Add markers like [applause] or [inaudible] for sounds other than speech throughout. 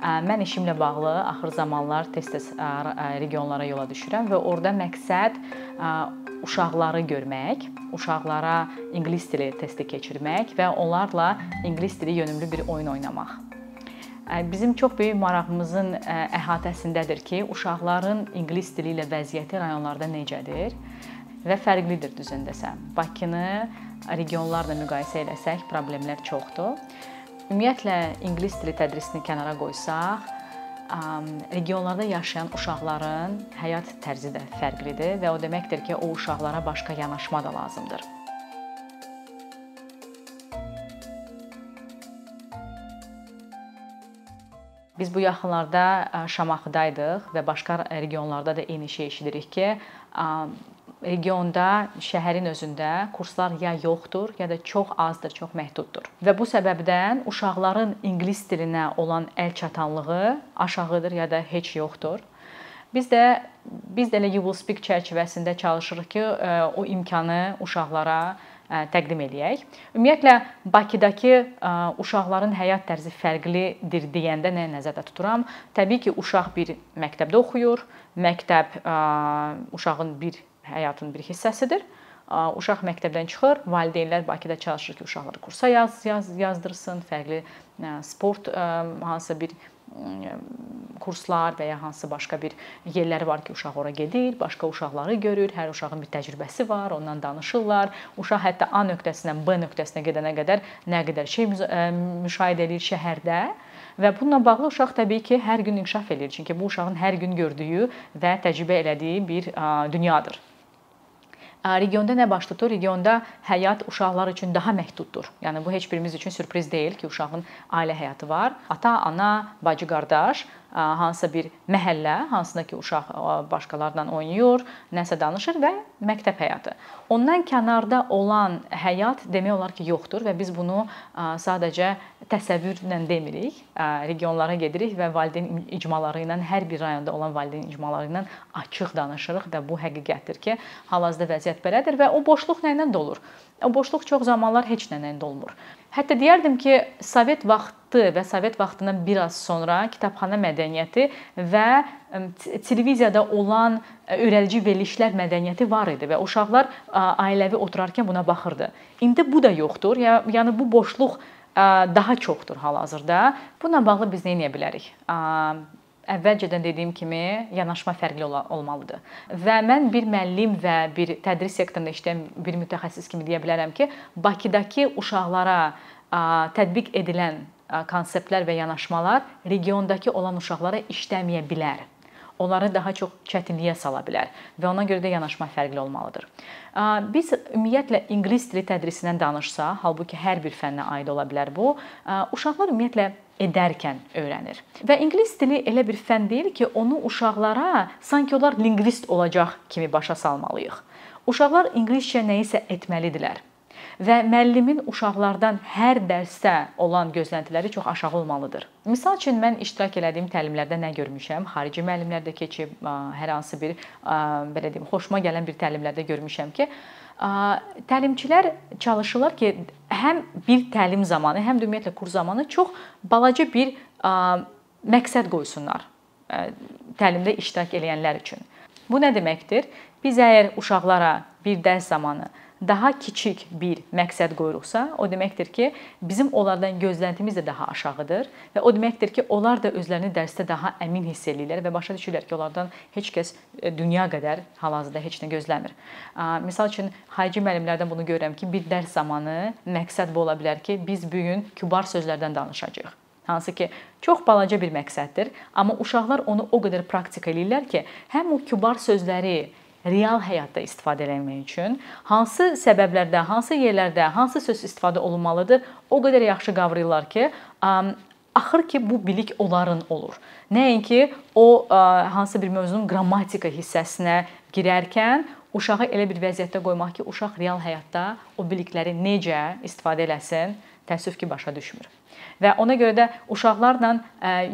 Mən işimlə bağlı axır zamanlar tez-tez regionlara yola düşürəm və orada məqsəd uşaqları görmək, uşaqlara ingilis dili testi keçirmək və onlarla ingilis dili yönümlü bir oyun oynamaq. Bizim çox böyük marağımızın əhatəsindədir ki, uşaqların ingilis dili ilə vəziyyəti rayonlarda necədir və fərqlidir düzün desəm. Bakını regionlarla müqayisə etsək, problemlər çoxdur. Ümumiyyətlə ingilis dili tədrisini kənara qoysaq, regionlarda yaşayan uşaqların həyat tərzi də fərqlidir və o deməkdir ki, o uşaqlara başqa yanaşma da lazımdır. Biz bu yaxınlarda Şamaxıdaydıq və başqa regionlarda da eyni şey eşidirik ki, regionda, şəhərin özündə kurslar ya yoxdur, ya da çox azdır, çox məhduddur. Və bu səbəbdən uşaqların ingilis dilinə olan əl çatanlığı aşağıdır ya da heç yoxdur. Biz də biz də elə You Will Speak çərçivəsində çalışırıq ki, o imkanı uşaqlara təqdim eləyək. Ümumiyyətlə Bakıdakı uşaqların həyat tərzi fərqlidir deyəndə nə nəzərdə tuturam? Təbii ki, uşaq bir məktəbdə oxuyur. Məktəb uşağın bir həyatın bir hissəsidir. Uşaq məktəbdən çıxır, valideynlər Bakıda çalışır ki, uşaqları kursa yaz, yaz yazdırsın, fərqli sport hansısa bir kurslar və ya hansısa başqa bir yerləri var ki, uşaq ora gedir, başqa uşaqları görür, hər uşağın bir təcrübəsi var, ondan danışırlar. Uşaq hətta A nöqtəsindən B nöqtəsinə gedənə qədər nə qədər şey müşahidə edir şəhərdə. Və bununla bağlı uşaq təbii ki, hər gün inkişaf eləyir. Çünki bu uşağın hər gün gördüyü və təcrübə elədiyi bir dünyadır. Regionda nə baş tutur? Regionda həyat uşaqlar üçün daha məhduddur. Yəni bu heç birimiz üçün sürpriz deyil ki, uşağın ailə həyatı var. Ata, ana, bacı, qardaş hansısa bir məhəllə, hansında ki, uşaq başqalarla oynayır, nəsə danışır və məktəb həyatı. Ondan kənarda olan həyat demək olar ki, yoxdur və biz bunu sadəcə təsəvvürlə demirik. Regionlara gedirik və valideyn icmaları ilə hər bir rayonda olan valideyn icmaları ilə açıq danışırıq və bu həqiqətdir ki, hal-hazırda vəziyyət belədir və o boşluq nə ilə dolur? O boşluq çox zamanlar heç nə ilə dolmur. Hətta deyərdim ki, Sovet vaxtı və Sovet vaxtından bir az sonra kitabxana mədəniyyəti və televiziyada olan öyrədici verilişlər mədəniyyəti var idi və uşaqlar ailəvi oturarkən buna baxırdı. İndi bu da yoxdur. Yəni bu boşluq daha çoxdur hal-hazırda. Bununla bağlı biz nə edə bilərik? Əvvəlcədən dediyim kimi yanaşma fərqli olmalıdır. Və mən bir müəllim və bir tədris sektorunda işləyən bir mütəxəssis kimi deyə bilərəm ki, Bakıdakı uşaqlara tətbiq edilən konseptlər və yanaşmalar regiondakı olan uşaqlara işləməyə bilər onları daha çox çətinliyə sala bilər və ona görə də yanaşma fərqli olmalıdır. Biz ümumiyyətlə ingilis dili tədrisindən danışsa, halbuki hər bir fənnə aid ola bilər bu, uşaqlar ümumiyyətlə edərkən öyrənir. Və ingilis dili elə bir fənn deyil ki, onu uşaqlara sanki onlar lingvist olacaq kimi başa salmalıyıq. Uşaqlar ingiliscə nəyisə etməlidirlər və müəllimin uşaqlardan hər dərsdə olan gözləntiləri çox aşağı olmalıdır. Məsəl üçün mən iştirak etdiyim təlimlərdə nə görmüşəm? Xarici müəllimlər də keçib, hər hansı bir belə deyim, xoşuma gələn bir təlimlərdə görmüşəm ki, təlimçilər çalışırlar ki, həm bir təlim zamanı, həm də ümumiyyətlə kurs zamanı çox balaca bir məqsəd qoysunlar təlimdə iştirak edənlər üçün. Bu nə deməkdir? Biz əgər uşaqlara bir dərs zamanı daha kiçik bir məqsəd qoyuruqsa, o deməkdir ki, bizim onlardan gözləntimiz də daha aşağıdır və o deməkdir ki, onlar da özlərini dərsdə daha əmin hiss eləyirlər və başa düşürlər ki, onlardan heç kəs e, dünya qədər hal-hazırda heç nə gözləmir. Məsəl üçün xarici müəllimlərdən bunu görürəm ki, bir dərs zamanı məqsəd bu ola bilər ki, biz bu gün kübar sözlərdən danışacağıq hansı ki çox balaca bir məqsəddir, amma uşaqlar onu o qədər praktik eləyirlər ki, həm o kübar sözləri real həyatda istifadə etmək üçün hansı səbəblərdə, hansı yerlərdə, hansı söz istifadə olunmalıdır, o qədər yaxşı qavrayırlar ki, axır ki bu bilik onların olur. Nəinki o hansı bir mövzunun qrammatika hissəsinə girərkən uşağı elə bir vəziyyətdə qoymaq ki, uşaq real həyatda o bilikləri necə istifadə eləsin, təəssüf ki, başa düşmür. Və ona görə də uşaqlarla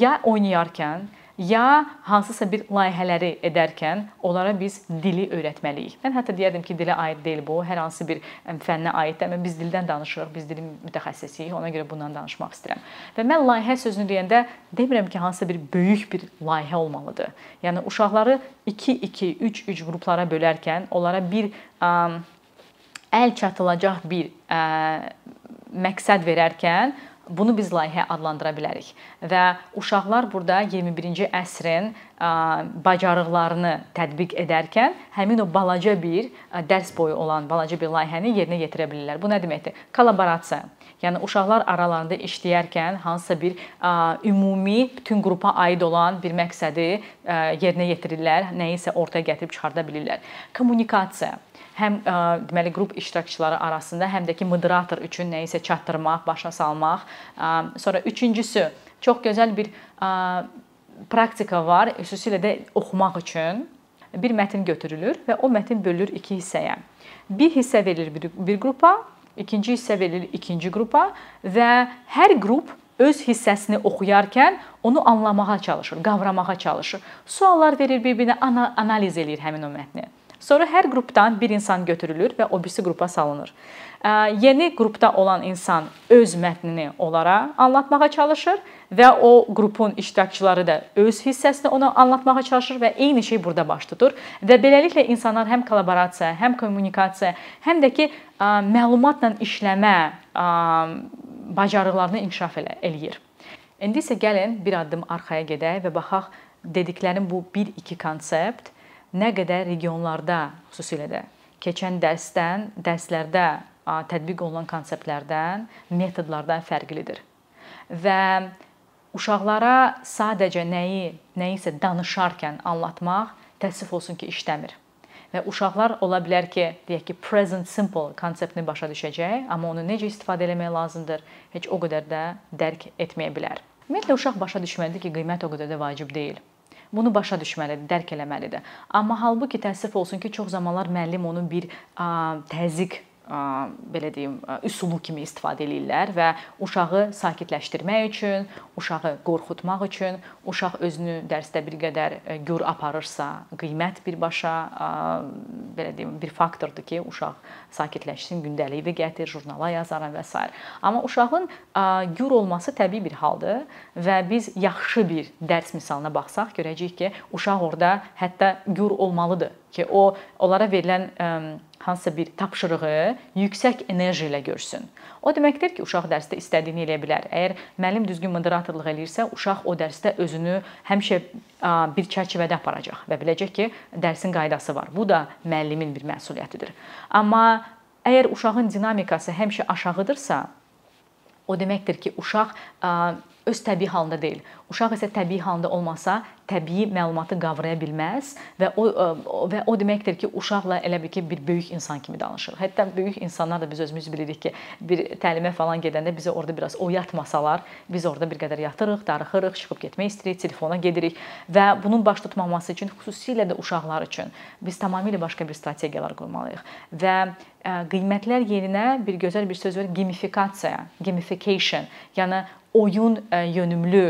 ya oynayarkən, ya hansısa bir layihələri edərkən onlara biz dili öyrətməliyik. Mən hətta deyərdim ki, dilə aid deyil bu, hər hansı bir fənnə aiddir. Amma biz dildən danışırıq, biz dilin mütəxəssisiyik. Ona görə bundan danışmaq istəyirəm. Və mən layihə sözünü deyəndə demirəm ki, hansısa bir böyük bir layihə olmalıdır. Yəni uşaqları 2-2, 3-3 qruplara bölərkən onlara bir ə, əl çatılacaq bir ə, məqsəd verərkən Bunu biz layihə adlandıra bilərik. Və uşaqlar burada 21-ci əsrin bacarıqlarını tətbiq edərkən həmin o balaca bir dərs boyu olan balaca bir layihəni yerinə yetirə bilirlər. Bu nə deməkdir? Kollaborasiya. Yəni uşaqlar aralarında işləyərkən hansısa bir ümumi bütün qrupa aid olan bir məqsədi ə, yerinə yetirirlər, nəyisə ortaya gətirib çıxarda bilirlər. Kommunikasiya həm ə, deməli qrup iştirakçıları arasında, həm də ki moderator üçün nə isə çatdırmaq, başa salmaq. Ə, sonra üçüncüsü çox gözəl bir ə, praktika var, xüsusilə də oxumaq üçün bir mətn götürülür və o mətn bölünür iki hissəyə. Bir hissə verilir bir, bir qrupa, ikinci hissə verilir ikinci qrupa və hər qrup öz hissəsini oxuyarkən onu anlamağa çalışır, qavramağa çalışır. Suallar verir bir-birinə, analiz eləyir həmin o mətni. Sonra hər qrupdan bir insan götürülür və o birisi qrupa salınır. Yeni qrupda olan insan öz mətnini onlara anlatmağa çalışır və o qrupun iştirakçıları da öz hissəsini ona anlatmağa çalışır və eyni şey burada baş tutur və beləliklə insanlar həm kollaborasiya, həm kommunikasiya, həm də ki məlumatla işləmə bacarıqlarını inkişaf eləyir. İndi isə gəlin bir addım arxaya gedək və baxaq dediklərim bu 1-2 konsept nə qədər regionlarda xüsusilə də keçən dərsdən, dərslərdə tətbiq olunan konseptlərdən, metodlardan fərqlidir. Və uşaqlara sadəcə nəyi, nəyisə danışarkən anlatmaq təəssüf olsun ki, işləmir. Və uşaqlar ola bilər ki, deyək ki, present simple konseptini başa düşəcək, amma onu necə istifadə etmək lazımdır, heç o qədər də dərk etməyə bilər. Ümumiyyətlə uşaq başa düşməlidir ki, qiymət o qədər də vacib deyil. Bunu başa düşməlidir, dərk eləməlidir. Amma halbuki təəssüf olsun ki, çox zamanlar müəllim onun bir təzyiq belə deyim, üsulu kimi istifadə eləyirlər və uşağı sakitləşdirmək üçün, uşağı qorxutmaq üçün, uşaq özünü dərsdə bir qədər gür aparırsa, qiymət birbaşa belə deyim, bir faktordur ki, uşaq sakitləşsin, gündəliyi gətir, jurnala yazaram və s. Amma uşağın gür olması təbii bir haldır və biz yaxşı bir dərs misalına baxsaq görəcəyik ki, uşaq orada hətta gür olmalıdır ki, o onlara verilən hansısa bir tapşırığı yüksək enerji ilə görsün. O deməkdir ki, uşaq dərsdə istədiyini eləyə bilər. Əgər müəllim düzgün moderatorluq eləyirsə, uşaq o dərsdə özünü həmişə bir çərçivədə aparacaq və biləcək ki, dərsin qaydası var. Bu da müəllimin bir məsuliyyətidir. Amma əgər uşağın dinamikası həmişə aşağıdırsa, o deməkdir ki, uşaq öz təbii halında deyil. Uşaq isə təbii halında olmasa, təbii məlumatı qavraya bilməz və o və o deməkdir ki, uşaqla elə bil ki, bir böyük insan kimi danışır. Hətta böyük insanlar da biz özümüz bilirik ki, bir təlimə falan gedəndə bizə orada biraz oyatmasalar, biz orada bir qədər yatırıq, darıxırıq, çıxıb getmək istəyirik, telefona gedirik və bunun baş tutmaması üçün xüsusilə də uşaqlar üçün biz tamamilə başqa bir strategiyalar qurmalıyıq. Və qiymətlər yerinə bir gözəl bir söz var, gamifikasiya, gamification, yəni oyun yönümlü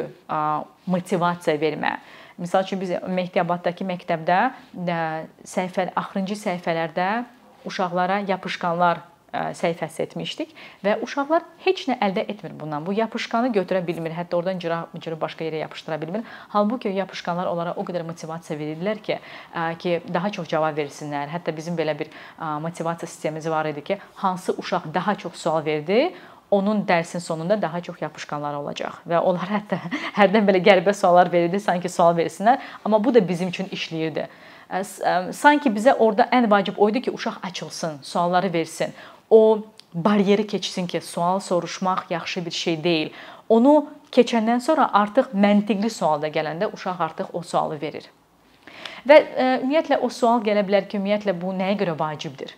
motivasiya vermə. Məsəl üçün biz Mehdiyabaddakı məktəbdə səhifə axırıncı səhifələrdə uşaqlara yapışqanlar səhifəsi etmişdik və uşaqlar heç nə əldə etmir bundan. Bu yapışqanı götürə bilmir, hətta oradan cıra, cıra başqa yerə yapışdıra bilmir. Halbuki yapışqanlar onlara o qədər motivasiya verirlər ki, ki daha çox cavab versinlər. Hətta bizim belə bir motivasiya sistemimiz var idi ki, hansı uşaq daha çox sual verdi, onun dərsin sonunda daha çox yapışqanlar olacaq və onlar hətta [laughs] hərdən belə qəribə suallar verirdi, sanki sual versinlər, amma bu da bizim üçün işləyirdi. Sanki bizə orada ən vacib o idi ki, uşaq açılsın, sualları versin. O bariyeri keçsin ki, sual soruşmaq yaxşı bir şey deyil. Onu keçəndən sonra artıq məntiqli sualda gələndə uşaq artıq o sualı verir. Və ümumiyyətlə o sual gələ bilər ki, ümumiyyətlə bu nəyə görə vacibdir?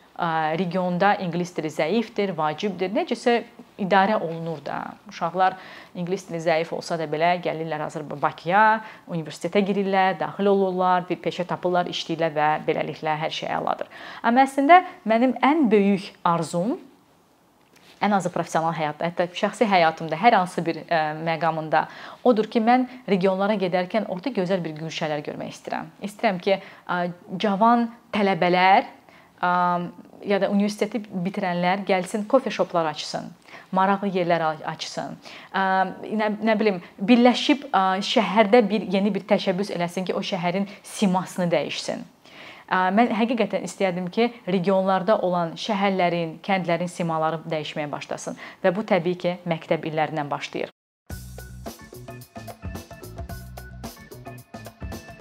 Regionda ingilis dili zəifdir, vacibdir. Necəsə idarə olunur da. Uşaqlar ingilis dili zəif olsa da belə gəlirlər hazır Bakıya, universitetə girirlər, daxil olurlar, bir peşə tapırlar, işləyirlər və beləliklə hər şey əladır. Amma əslində mənim ən böyük arzum ən azı professional həyatda, hətta şəxsi həyatımda hər hansı bir ə, məqamında odur ki, mən regionlara gedərkən orada gözəl bir güşələr görmək istəyirəm. İstəyirəm ki, ə, cavan tələbələr ə, ya da universiteti bitirənlər gəlsin kofe shoplar açsın maraqlı yerlər açsın. Nə, nə bilim, birləşib şəhərdə bir yeni bir təşəbbüs eləsin ki, o şəhərin simasını dəyişsin. Mən həqiqətən istəyərdim ki, regionlarda olan şəhərlərin, kəndlərin simaları dəyişməyə başlasın və bu təbii ki, məktəb illərindən başlayır.